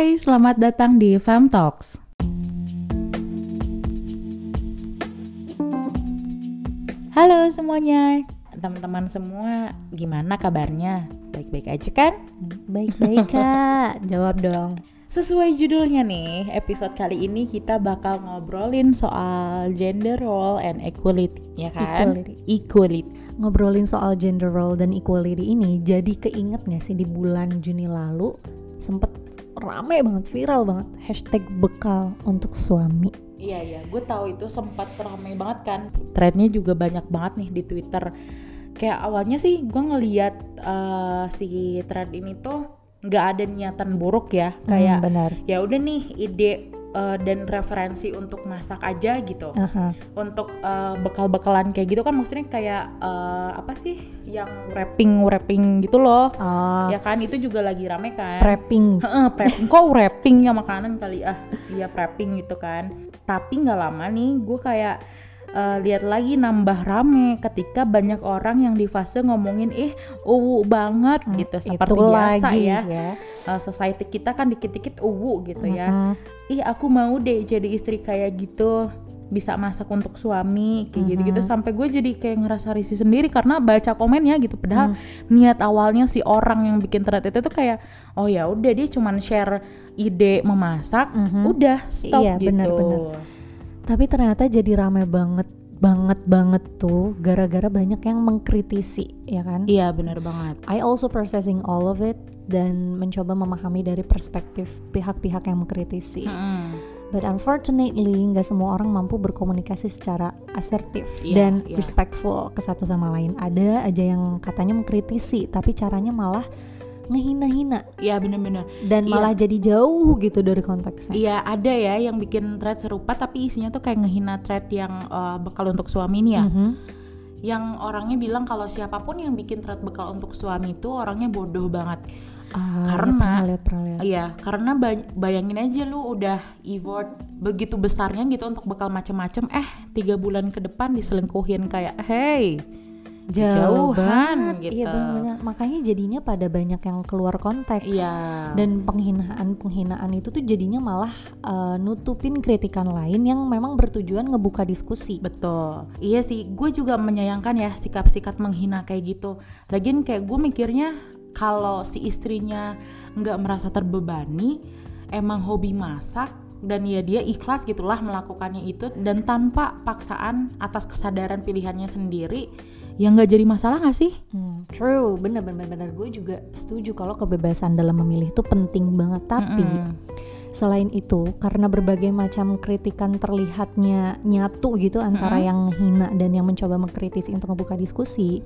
Hai, selamat datang di Fam Talks. Halo semuanya, teman-teman semua, gimana kabarnya? Baik-baik aja kan? Baik-baik kak, jawab dong. Sesuai judulnya nih, episode kali ini kita bakal ngobrolin soal gender role and equality, ya kan? Equality. Equality. Ngobrolin soal gender role dan equality ini, jadi keinget gak sih di bulan Juni lalu sempet rame banget, viral banget hashtag bekal untuk suami. Iya iya, gue tahu itu sempat ramai banget kan. Trennya juga banyak banget nih di Twitter. Kayak awalnya sih gue ngeliat eh, si thread ini tuh nggak ada niatan buruk ya. Kayak Hmm, benar. ya udah nih ide eh, dan referensi untuk masak aja gitu. Aha. Untuk eh, bekal-bekalan kayak gitu kan maksudnya kayak eh, apa sih yang wrapping wrapping gitu loh. Oh, Ya kan itu juga lagi rame kan. prepping. Heeh, prepping kok wrapping ya makanan kali ah iya prepping gitu kan tapi nggak lama nih gue kayak eh, lihat lagi nambah rame ketika banyak orang yang di fase ngomongin ih uwu banget Hmm, gitu seperti biasa lagi ya Eh, society kita kan dikit-dikit uwu gitu ya Mhm. ih aku mau deh jadi istri kayak gitu bisa masak untuk suami kayak gitu-gitu Mhm. sampai gue jadi kayak ngerasa risih sendiri karena baca komennya gitu padahal Hmm. niat awalnya si orang yang bikin thread itu tuh kayak oh ya udah dia cuman share ide memasak Mhm. udah stop Iya, gitu benar-benar. Tapi ternyata jadi rame banget banget banget tuh gara-gara banyak yang mengkritisi ya kan iya benar banget I also processing all of it dan mencoba memahami dari perspektif pihak-pihak yang mengkritisi. Mm-mm. But unfortunately, nggak semua orang mampu berkomunikasi secara asertif Iya, dan iya. respectful ke satu sama lain. Ada aja yang katanya mengkritisi, tapi caranya malah ngehina-hina iya benar-benar dan Iya. malah jadi jauh gitu dari konteksnya. iya ada ya yang bikin thread serupa tapi isinya tuh kayak ngehina thread yang eh, bekal untuk suami nih ya Mhm. yang orangnya bilang kalau siapa pun yang bikin thread bekal untuk suami itu orangnya bodoh banget Ah, Karena- ya pernah. Iya, karena bay- bayangin aja lu udah effort begitu besarnya gitu untuk bekal macem-macem, eh tiga bulan ke depan diselingkuhin kayak, hey, jauhan banget. gitu. Iya benar. Makanya jadinya pada banyak yang keluar konteks. Iya. dan penghinaan-penghinaan itu tuh jadinya malah uh, nutupin kritikan lain yang memang bertujuan ngebuka diskusi. betul. Iya sih, gue juga menyayangkan ya sikap-sikap menghina kayak gitu. Lagian kayak gue mikirnya kalau si istrinya nggak merasa terbebani, emang hobi masak dan ya dia ikhlas gitulah melakukannya itu dan tanpa paksaan atas kesadaran pilihannya sendiri, ya nggak jadi masalah nggak sih? Hmm, true, bener bener bener gue juga setuju kalau kebebasan dalam memilih itu penting banget. Tapi Mm-mm. selain itu, karena berbagai macam kritikan terlihatnya nyatu gitu antara Mm-mm. yang hina dan yang mencoba mengkritisi untuk membuka diskusi.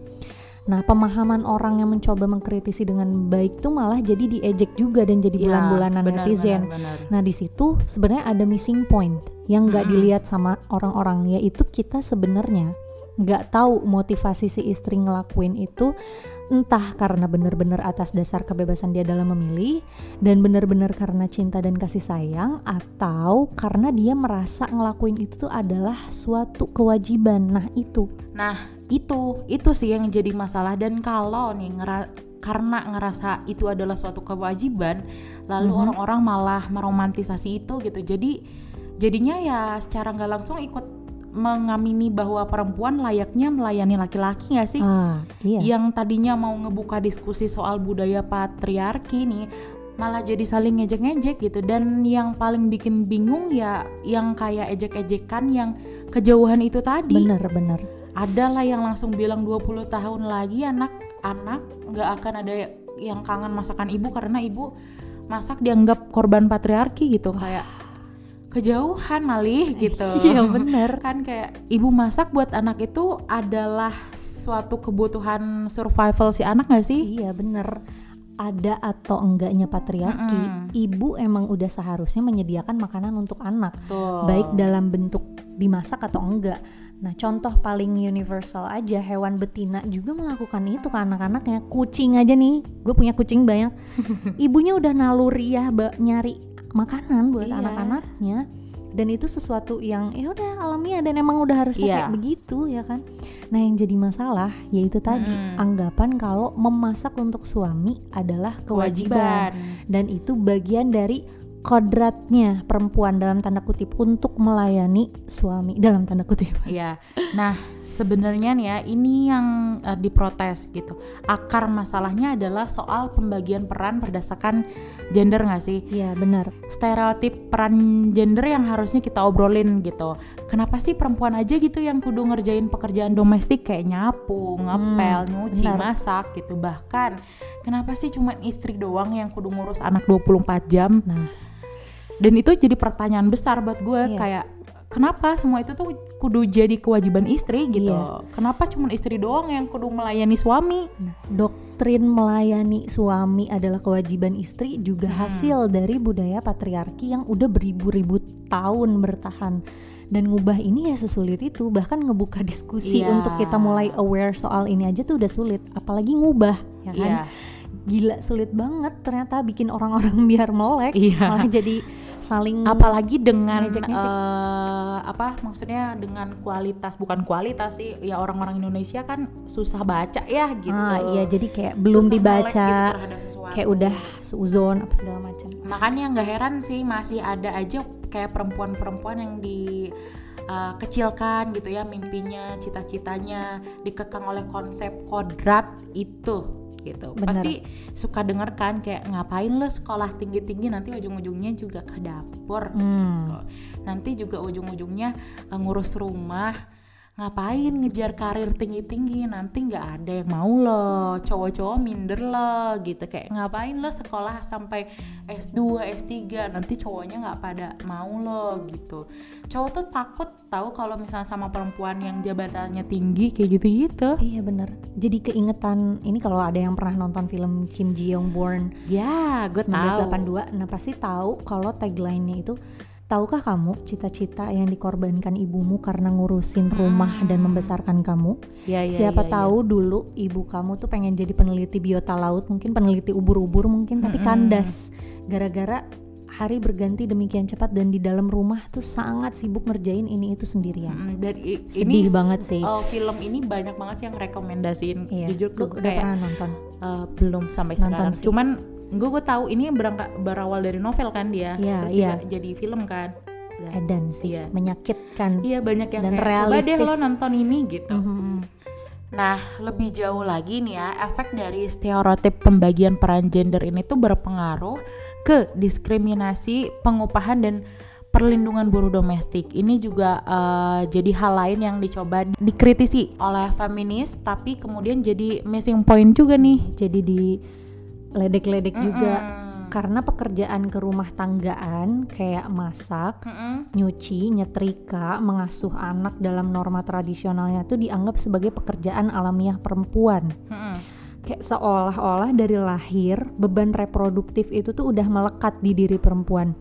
Nah, pemahaman orang yang mencoba mengkritisi dengan baik tuh malah jadi diejek juga dan jadi Iya, bulan-bulanan benar, netizen. benar, benar. Nah di situ sebenarnya ada missing point yang nggak Mm-mm. dilihat sama orang-orang yaitu kita sebenarnya nggak tahu motivasi si istri ngelakuin itu entah karena benar-benar atas dasar kebebasan dia dalam memilih dan benar-benar karena cinta dan kasih sayang atau karena dia merasa ngelakuin itu tuh adalah suatu kewajiban. Nah itu Nah, itu itu sih yang jadi masalah dan kalau nih ngera- karena ngerasa itu adalah suatu kewajiban, lalu Mhm. orang-orang malah meromantisasi itu gitu. Jadi jadinya ya secara nggak langsung ikut mengamini bahwa perempuan layaknya melayani laki-laki nggak sih? ah iya. Yang tadinya mau ngebuka diskusi soal budaya patriarki nih malah jadi saling ngejek-ngejek gitu. Dan yang paling bikin bingung ya yang kayak ejek-ejekan yang kejauhan itu tadi. Bener-bener ada lah yang langsung bilang 20 tahun lagi anak-anak nggak akan ada yang kangen masakan ibu karena ibu masak dianggap korban patriarki gitu kayak kejauhan malih gitu iya bener kan kayak ibu masak buat anak itu adalah suatu kebutuhan survival si anak gak sih? Iya bener ada atau enggaknya patriarki, Mm-mm. ibu emang udah seharusnya menyediakan makanan untuk anak, Tuh. baik dalam bentuk dimasak atau enggak. Nah, contoh paling universal aja hewan betina juga melakukan itu ke anak-anaknya. Kucing aja nih, gue punya kucing banyak. Ibunya udah naluriah nyari makanan buat Iya. anak-anaknya. Dan itu sesuatu yang ya udah alamiah dan emang udah harusnya Iya. kayak begitu ya kan. Nah, yang jadi masalah yaitu tadi Mm-mm. anggapan kalau memasak untuk suami adalah kewajiban kewajiban. dan itu bagian dari kodratnya perempuan dalam tanda kutip untuk melayani suami dalam tanda kutip. Iya. Nah, sebenarnya nih ya ini yang uh, diprotes gitu. Akar masalahnya adalah soal pembagian peran berdasarkan gender nggak sih? Iya, benar. Stereotip peran gender yang harusnya kita obrolin gitu. Kenapa sih perempuan aja gitu yang kudu ngerjain pekerjaan domestik kayak nyapu, ngepel, nyuci, benar. masak gitu. Bahkan kenapa sih cuma istri doang yang kudu ngurus anak 24 jam? Nah, dan itu jadi pertanyaan besar buat gue Iya. kayak kenapa semua itu tuh kudu jadi kewajiban istri gitu Iya. kenapa cuma istri doang yang kudu melayani suami Nah, doktrin melayani suami adalah kewajiban istri juga Hmm. hasil dari budaya patriarki yang udah beribu-ribu tahun bertahan. Dan ngubah ini ya sesulit itu, bahkan ngebuka diskusi Iya. untuk kita mulai aware soal ini aja tuh udah sulit, apalagi ngubah, ya kan? Iya. Gila sulit banget ternyata bikin orang-orang biar melek, Iya. malah jadi saling apalagi dengan eh, apa maksudnya dengan kualitas bukan kualitas sih ya orang-orang Indonesia kan susah baca ya gitu. Ah, iya jadi kayak belum Susah dibaca, gitu kayak udah suzon apa segala macam. makanya nggak heran sih masih ada aja kayak perempuan-perempuan yang di uh, kecilkan gitu ya mimpinya cita-citanya dikekang oleh konsep kodrat itu gitu Bener. pasti suka denger kan kayak ngapain lo sekolah tinggi-tinggi nanti ujung-ujungnya juga ke dapur Hmm. nanti juga ujung-ujungnya uh, ngurus rumah ngapain ngejar karir tinggi-tinggi? Nanti nggak ada yang mau lo cowok-cowok minder lo gitu. Kayak ngapain lo sekolah sampai S2 S3 nanti cowoknya nggak pada mau lo gitu. Cowok tuh takut tahu kalau misalnya sama perempuan yang jabatannya tinggi kayak gitu-gitu. Iya bener. Jadi keingetan ini kalau ada yang pernah nonton film Kim Ji Young Born ya gue tahu 1982, nah pasti tahu kalau tagline-nya itu Tahukah kamu cita-cita yang dikorbankan ibumu karena ngurusin rumah Hmm. dan membesarkan kamu? ya, ya, Siapa ya, ya. tahu dulu ibu kamu tuh pengen jadi peneliti biota laut, mungkin peneliti ubur-ubur mungkin, tapi Mm-mm. kandas gara-gara hari berganti demikian cepat dan di dalam rumah tuh sangat sibuk ngerjain ini itu sendirian. Mm, dan i- Sedih ini banget sih. oh, film ini banyak banget sih yang rekomendasiin Iya, jujur gue udah kayak pernah nonton? Eh, belum sampai Nonton sekarang. sih. Cuman gue gue tahu ini berangkat berawal dari novel kan dia. Iya, Terus iya. juga jadi film kan. Udah. Edan sih, Iya. menyakitkan. Iya banyak yang Dan kayak coba deh lo nonton ini gitu. Mhm. Nah lebih jauh lagi nih ya efek dari stereotip pembagian peran gender ini tuh berpengaruh ke diskriminasi pengupahan dan perlindungan buruh domestik. Ini juga eh, jadi hal lain yang dicoba dikritisi oleh feminis tapi kemudian jadi missing point juga nih. Jadi di ledek-ledek juga Mm-mm. karena pekerjaan ke rumah tanggaan kayak masak, Mm-mm. nyuci, nyetrika, mengasuh anak dalam norma tradisionalnya tuh dianggap sebagai pekerjaan alamiah perempuan. Mm-mm. Kayak seolah-olah dari lahir beban reproduktif itu tuh udah melekat di diri perempuan.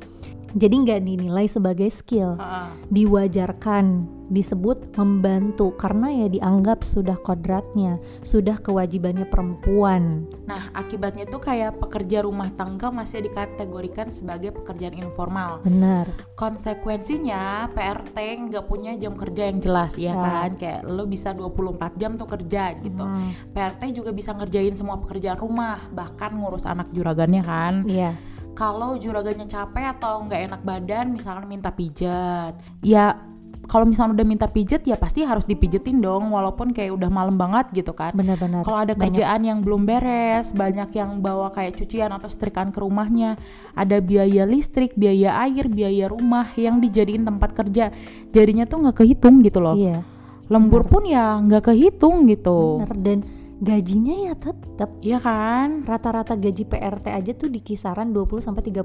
Jadi nggak dinilai sebagai skill, Heeh. diwajarkan, disebut membantu karena ya dianggap sudah kodratnya, sudah kewajibannya perempuan. Nah, akibatnya tuh kayak pekerja rumah tangga masih dikategorikan sebagai pekerjaan informal. Benar. Konsekuensinya PRT nggak punya jam kerja yang jelas ya Ya. kan? Kayak lo bisa 24 jam tuh kerja gitu. Hmm, PRT juga bisa ngerjain semua pekerjaan rumah, bahkan ngurus anak juragannya kan. Iya. Kalau juragannya capek atau nggak enak badan, misalkan minta pijat, ya kalau misalnya udah minta pijet ya pasti harus dipijetin dong, walaupun kayak udah malam banget gitu kan. Benar-benar. Kalau ada Banyak. kerjaan yang belum beres, banyak yang bawa kayak cucian atau setrikaan ke rumahnya, ada biaya listrik, biaya air, biaya rumah yang dijadiin tempat kerja, jadinya tuh nggak kehitung gitu loh. Iya. Lembur pun ya nggak kehitung gitu. Bener dan gajinya ya tetap Iya kan? rata-rata gaji PRT aja tuh di kisaran 20 sampai 30%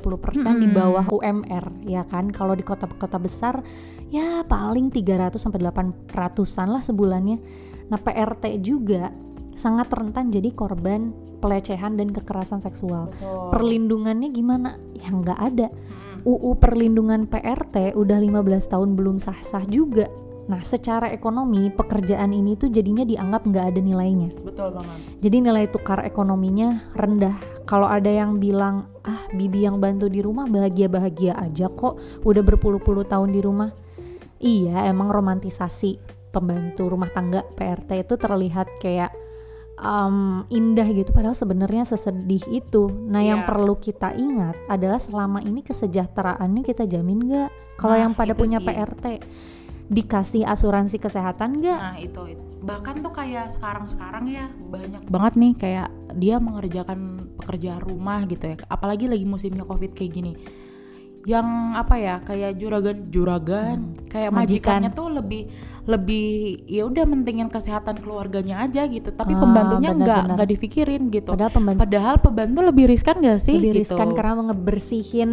di Mm-mm. bawah UMR ya kan. Kalau di kota-kota besar ya paling 300 sampai 800-an lah sebulannya. Nah, PRT juga sangat rentan jadi korban pelecehan dan kekerasan seksual. Betul. Perlindungannya gimana? Ya nggak ada. UU perlindungan PRT udah 15 tahun belum sah-sah juga. Nah, secara ekonomi pekerjaan ini tuh jadinya dianggap nggak ada nilainya. Betul banget. Jadi nilai tukar ekonominya rendah. Kalau ada yang bilang, ah bibi yang bantu di rumah bahagia-bahagia aja kok, udah berpuluh-puluh tahun di rumah. Iya, emang romantisasi pembantu rumah tangga PRT itu terlihat kayak um, indah gitu padahal sebenarnya sesedih itu nah yang Iya. perlu kita ingat adalah selama ini kesejahteraannya kita jamin nggak kalau Nah, yang pada punya sih. PRT dikasih asuransi kesehatan nggak Nah itu, itu. bahkan tuh kayak sekarang-sekarang ya banyak banget nih kayak dia mengerjakan pekerjaan rumah gitu ya. Apalagi lagi musimnya covid kayak gini. Yang apa ya kayak juragan juragan kayak Hmm. Majikan. majikannya tuh lebih lebih ya udah mentingin kesehatan keluarganya aja gitu. Tapi Ah, pembantunya nggak benar-benar. nggak difikirin gitu. padahal pembantu Padahal pembantu lebih riskan gak sih? lebih gitu. riskan karena ngebersihin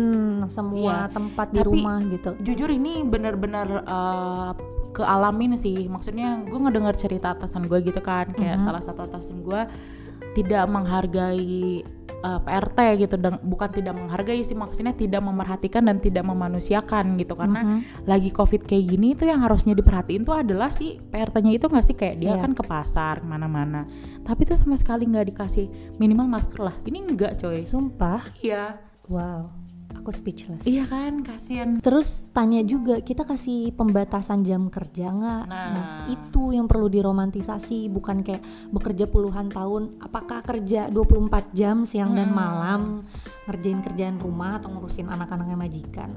semua Iya. tempat di Tapi- rumah gitu jujur ini bener-bener uh, kealamin sih maksudnya gue ngedengar cerita atasan gue gitu kan kayak Mhm. salah satu atasan gue tidak menghargai uh, PRT gitu dan bukan tidak menghargai sih maksudnya tidak memerhatikan dan tidak memanusiakan gitu. Karena Mhm. lagi covid kayak gini tuh yang harusnya diperhatiin tuh adalah si PRT-nya itu nggak sih? Kayak dia Iya. kan ke pasar ke mana-mana. Tapi tuh sama sekali nggak dikasih minimal masker lah. Ini enggak coy. Sumpah? Iya. Wow aku speechless iya kan kasihan Terus tanya juga kita kasih pembatasan jam kerja nggak? Nah. itu yang perlu diromantisasi bukan kayak bekerja puluhan tahun. Apakah kerja 24 jam siang dan Hmm. malam ngerjain kerjaan rumah atau ngurusin anak-anaknya majikan?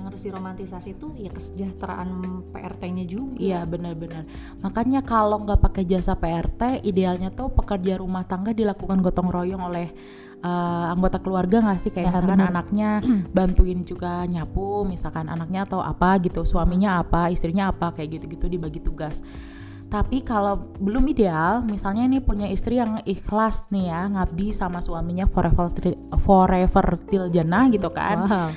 Yang harus diromantisasi itu ya kesejahteraan PRT-nya juga. Iya benar-benar. Makanya kalau nggak pakai jasa PRT, idealnya tuh pekerja rumah tangga dilakukan gotong royong oleh uh, anggota keluarga nggak sih kayak Ya, misalkan benar. anaknya bantuin juga nyapu, misalkan anaknya atau apa gitu, suaminya apa, istrinya apa kayak gitu-gitu dibagi tugas. Tapi kalau belum ideal, misalnya ini punya istri yang ikhlas nih ya, ngabdi sama suaminya forever forever till jannah gitu kan. Wow.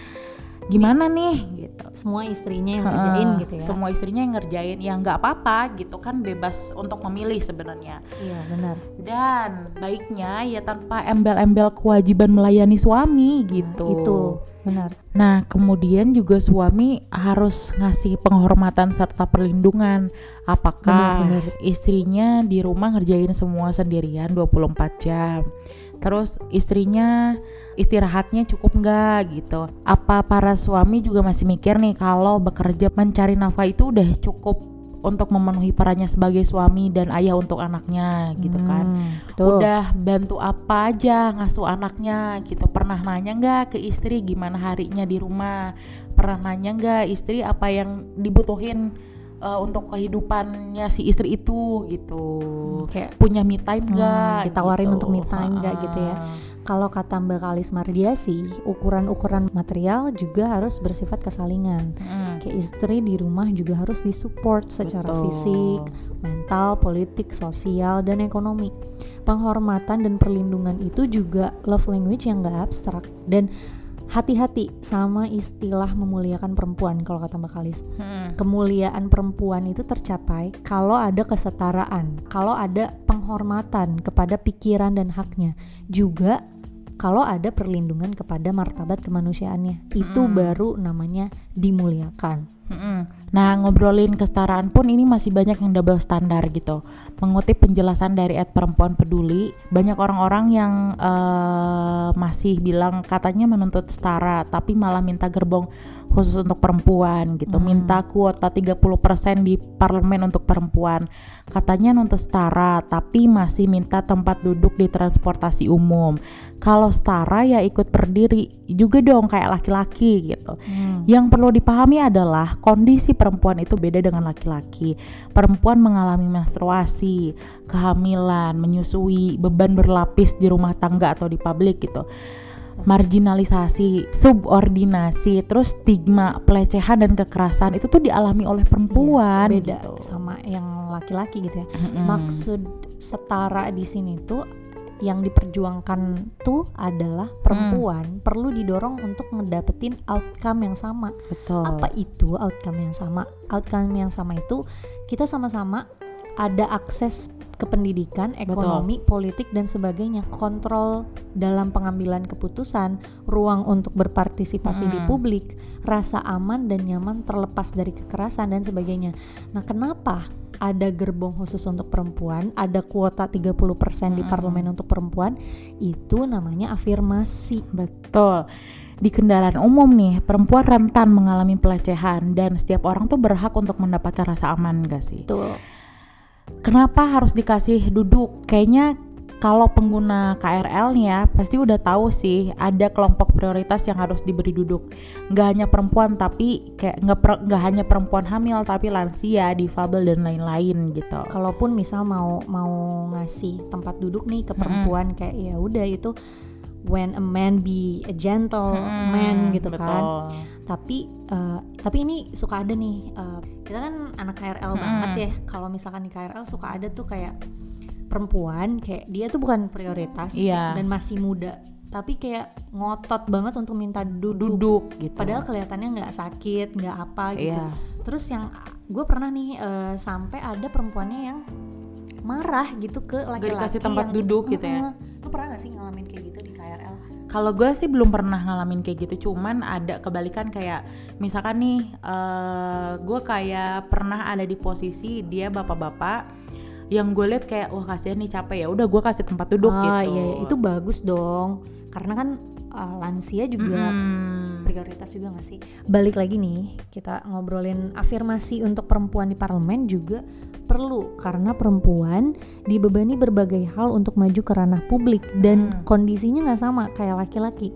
Gimana nih gitu. Semua istrinya yang ngerjain Heeh, gitu ya. Semua istrinya yang ngerjain, ya nggak apa-apa gitu kan bebas untuk memilih sebenarnya. Iya benar. Dan baiknya ya tanpa embel-embel kewajiban melayani suami gitu. Itu benar. Nah kemudian juga suami harus ngasih penghormatan serta perlindungan. Apakah Benar, benar. istrinya di rumah ngerjain semua sendirian 24 jam. Terus istrinya istirahatnya cukup nggak gitu. Apa para suami juga masih mikir nih kalau bekerja mencari nafkah itu udah cukup untuk memenuhi perannya sebagai suami dan ayah untuk anaknya gitu kan. Hmm, tuh. Udah bantu apa aja ngasuh anaknya gitu. Pernah nanya nggak ke istri gimana harinya di rumah? Pernah nanya nggak istri apa yang dibutuhin uh, untuk kehidupannya si istri itu gitu. kayak Punya me time Hmm, nggak? ditawarin gitu. untuk me time nggak gitu ya. Kalau kata Mbak Kalis Mardiasi, ukuran-ukuran material juga harus bersifat kesalingan. Mm. Kayak istri di rumah juga harus disupport secara Betul. fisik, mental, politik, sosial, dan ekonomi. Penghormatan dan perlindungan itu juga love language yang nggak abstrak. Dan hati-hati sama istilah memuliakan perempuan kalau kata Mbak Kalis. Mm. Kemuliaan perempuan itu tercapai kalau ada kesetaraan, kalau ada penghormatan kepada pikiran dan haknya, juga kalau ada perlindungan kepada martabat kemanusiaannya. Itu Mm. baru namanya dimuliakan. Mm-mm. Nah, ngobrolin kesetaraan pun ini masih banyak yang double standar gitu. Mengutip penjelasan dari Ed Perempuan Peduli, banyak orang-orang yang eh, masih bilang katanya menuntut setara, tapi malah minta gerbong khusus untuk perempuan gitu. Hmm. Minta kuota 30% di parlemen untuk perempuan. Katanya nuntut setara, tapi masih minta tempat duduk di transportasi umum. Kalau setara ya ikut berdiri juga dong kayak laki-laki gitu. Yang perlu dipahami adalah kondisi perempuan itu beda dengan laki-laki. Perempuan mengalami menstruasi, kehamilan, menyusui, beban berlapis di rumah tangga atau di publik gitu. Marginalisasi, subordinasi, terus stigma, pelecehan dan kekerasan itu tuh dialami oleh perempuan. Iya, beda gitu. sama yang laki-laki gitu ya. Mm-mm. Maksud setara di sini tuh yang diperjuangkan tuh adalah perempuan perlu didorong untuk ngedapetin outcome yang sama. betul. Apa itu outcome yang sama? Outcome yang sama itu kita sama-sama ada akses ke pendidikan, ekonomi, politik dan sebagainya, kontrol dalam pengambilan keputusan, ruang untuk berpartisipasi di Mm. publik, rasa aman dan nyaman terlepas dari kekerasan dan sebagainya. Nah, kenapa ada gerbong khusus untuk perempuan, ada kuota 30% di Mm. parlemen untuk perempuan? Itu namanya afirmasi. Betul. Di kendaraan umum nih, perempuan rentan mengalami pelecehan dan setiap orang tuh berhak untuk mendapatkan rasa aman gak sih? Betul. Kenapa harus dikasih duduk? Kayaknya kalau pengguna KRL ya pasti udah tahu sih ada kelompok prioritas yang harus diberi duduk nggak hanya perempuan tapi kayak nggak per- nggak hanya perempuan hamil tapi lansia difabel dan lain-lain gitu kalaupun misal mau mau ngasih tempat duduk nih ke perempuan kayak ya udah itu when a man be a gentle Mm-mm, man gitu betul. kan tapi eh, tapi ini suka ada nih eh, kita kan anak KRL Mm-mm. banget ya. Kalau misalkan di KRL suka ada tuh kayak perempuan kayak dia tuh bukan prioritas Iya. dan masih muda tapi kayak ngotot banget untuk minta duduk, duduk gitu. Padahal kelihatannya nggak sakit nggak apa gitu. Iya. Terus yang gue pernah nih eh, sampai ada perempuannya yang marah gitu ke laki-laki dikasih tempat yang- duduk gitu ya? Lu pernah gak sih ngalamin kayak gitu di KRL Kalau gue sih belum pernah ngalamin kayak gitu, cuman ada kebalikan kayak misalkan nih, eh gue kayak pernah ada di posisi dia bapak-bapak yang gue lihat kayak wah kasihan nih capek ya, udah gue kasih tempat duduk ah gitu. iya iya, itu bagus dong karena kan eh, lansia juga Mm-mm. prioritas juga gak sih? Balik lagi nih kita ngobrolin afirmasi untuk perempuan di parlemen juga perlu. Karena perempuan dibebani berbagai hal untuk maju ke ranah publik dan kondisinya nggak sama kayak laki-laki.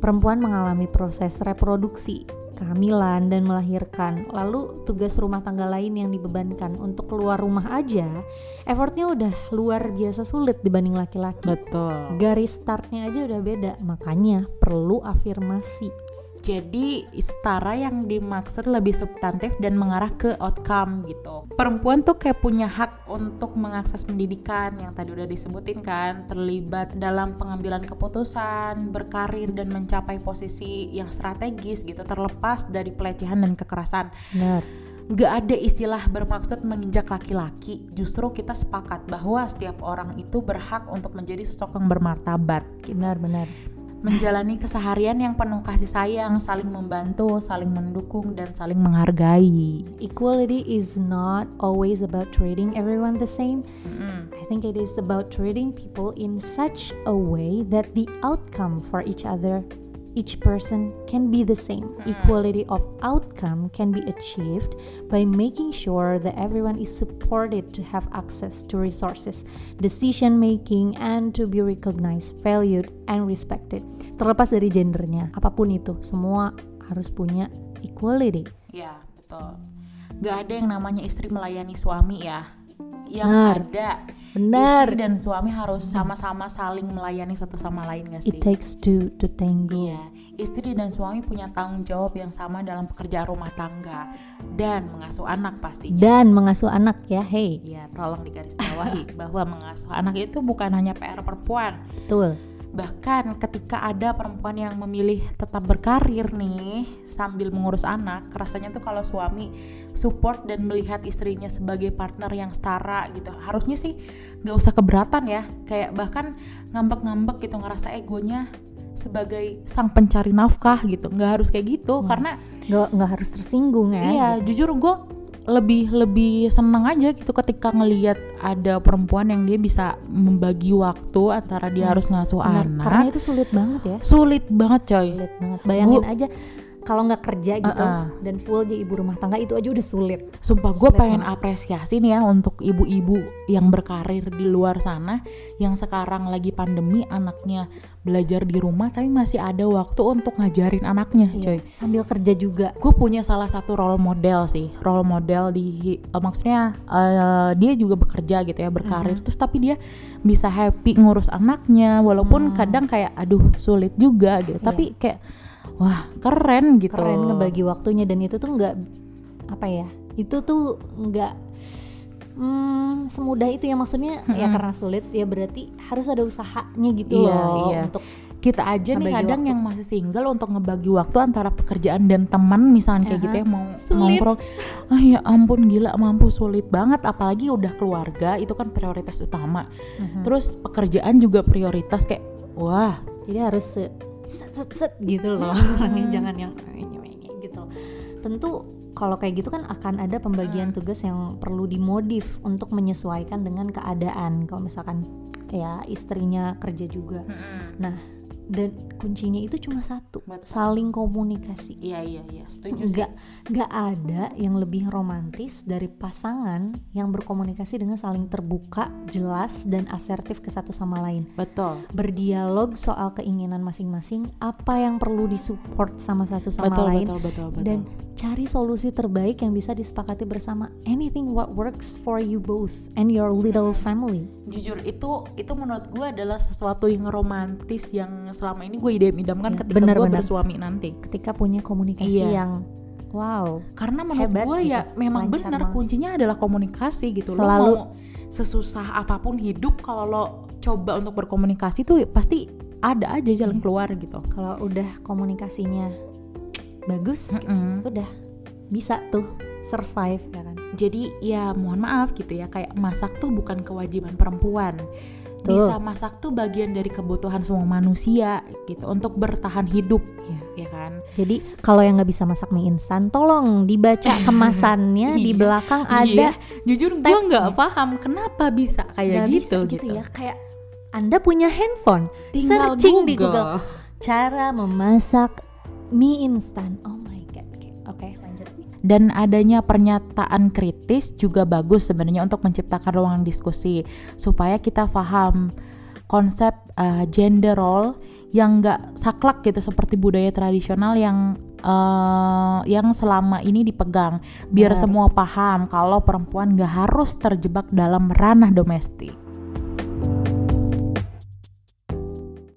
Perempuan mengalami proses reproduksi kehamilan dan melahirkan. Lalu tugas rumah tangga lain yang dibebankan. Untuk keluar rumah aja effortnya udah luar biasa sulit dibanding laki-laki. Betul. garis startnya aja udah beda. Makanya perlu afirmasi Jadi setara yang dimaksud lebih substantif dan mengarah ke outcome gitu. Perempuan tuh kayak punya hak untuk mengakses pendidikan yang tadi udah disebutin kan, terlibat dalam pengambilan keputusan, berkarir dan mencapai posisi yang strategis gitu, terlepas dari pelecehan dan kekerasan. benar Gak ada istilah bermaksud menginjak laki-laki. Justru kita sepakat bahwa setiap orang itu berhak untuk menjadi sosok yang bermartabat. Gitu benar benar menjalani keseharian yang penuh kasih sayang, saling membantu, saling mendukung, dan saling menghargai. equality is not always about treating everyone the same I think it is about treating people in such a way that the outcome for each other, each person can be the same. Equality of outcome can be achieved by making sure that everyone is supported to have access to resources, decision making, and to be recognized, valued, and respected. Terlepas dari gendernya, apa pun itu, semua harus punya equality. Ya, betul. Gak ada yang namanya istri melayani suami ya. Yang Benar. ada Benar. dan suami harus sama-sama saling melayani satu sama lain gak sih? It takes two to tango. Iya, istri dan suami punya tanggung jawab yang sama dalam pekerjaan rumah tangga dan mengasuh anak pastinya. Dan mengasuh anak ya, hey. Iya, tolong digarisbawahi bahwa mengasuh anak itu bukan hanya PR perempuan, Betul. Bahkan ketika ada perempuan yang memilih tetap berkarir nih sambil mengurus anak, rasanya tuh kalau suami support dan melihat istrinya sebagai partner yang setara gitu, harusnya sih nggak usah keberatan ya. Kayak bahkan ngambek-ngambek gitu ngerasa egonya sebagai sang pencari nafkah gitu, nggak harus kayak gitu Hmm. karena nggak nggak harus tersinggung ya iya jujur gue lebih lebih seneng aja gitu ketika ngelihat ada perempuan yang dia bisa membagi waktu antara dia Hmm, harus ngasuh Benar, anak. karena itu sulit banget ya. Sulit banget coy. Sulit banget. Bayangin Gua- aja kalau nggak kerja gitu Uh-uh. dan full jadi ibu rumah tangga itu aja udah sulit sumpah gue pengen banget. apresiasi nih ya untuk ibu-ibu yang berkarir di luar sana yang sekarang lagi pandemi anaknya belajar di rumah tapi masih ada waktu untuk ngajarin anaknya coy Iya, sambil kerja juga gue punya salah satu role model sih role model di eh, maksudnya eh, dia juga bekerja gitu ya berkarir Mhm. terus tapi dia bisa happy ngurus anaknya walaupun Hmm. kadang kayak aduh sulit juga gitu Iya. tapi kayak wah keren gitu keren ngebagi waktunya dan itu tuh nggak apa ya itu tuh nggak hmm, semudah itu ya maksudnya ya karena sulit ya berarti harus ada usahanya gitu Iya, loh iya. untuk kita aja nih kadang waktu. yang masih single untuk ngebagi waktu antara pekerjaan dan teman misalnya kayak Aha. gitu ya mau nongkrong ah ya ampun gila mampu sulit banget apalagi udah keluarga itu kan prioritas utama Mhm. terus pekerjaan juga prioritas kayak wah jadi harus set set set gitu loh. Hmm. orangnya jangan yang gitu. Tentu kalau kayak gitu kan akan ada pembagian Hmm. tugas yang perlu dimodif untuk menyesuaikan dengan keadaan. Kalau misalkan ya istrinya kerja juga dan kuncinya itu cuma satu Betul. saling komunikasi. Iya iya iya setuju sih. Nggak nggak ada yang lebih romantis dari pasangan yang berkomunikasi dengan saling terbuka jelas dan asertif ke satu sama lain. Betul. Berdialog soal keinginan masing-masing apa yang perlu disupport sama satu sama betul lain betul betul betul. dan cari solusi terbaik yang bisa disepakati bersama. Anything what works for you both and your little family. Jujur itu itu menurut gue adalah sesuatu yang romantis yang selama ini gue idam-idamkan Iya, ketika gue bersuami nanti ketika punya komunikasi Iya. yang wow karena menurut gue gitu, ya memang benar kuncinya adalah komunikasi gitu Selalu. lo mau sesusah apa pun hidup kalau lo coba untuk berkomunikasi tuh pasti ada aja jalan Iya. keluar gitu kalau udah komunikasinya bagus Mm-mm. udah bisa tuh survive ya kan jadi ya mohon maaf gitu ya kayak masak tuh bukan kewajiban perempuan Betul. bisa masak tuh bagian dari kebutuhan semua manusia gitu untuk bertahan hidup ya kan jadi kalau yang nggak bisa masak mie instan tolong dibaca kemasannya di Iya. belakang ada Iya, jujur gue nggak paham kenapa bisa kayak nggak gitu bisa gitu, ya kayak anda punya handphone tinggal searching di Google. Google. cara memasak mie instan oh my god oke lanjut dan adanya pernyataan kritis juga bagus sebenarnya untuk menciptakan ruang diskusi supaya kita paham konsep uh, gender role yang nggak saklek gitu seperti budaya tradisional yang uh, yang selama ini dipegang biar Benar. semua paham kalau perempuan nggak harus terjebak dalam ranah domestik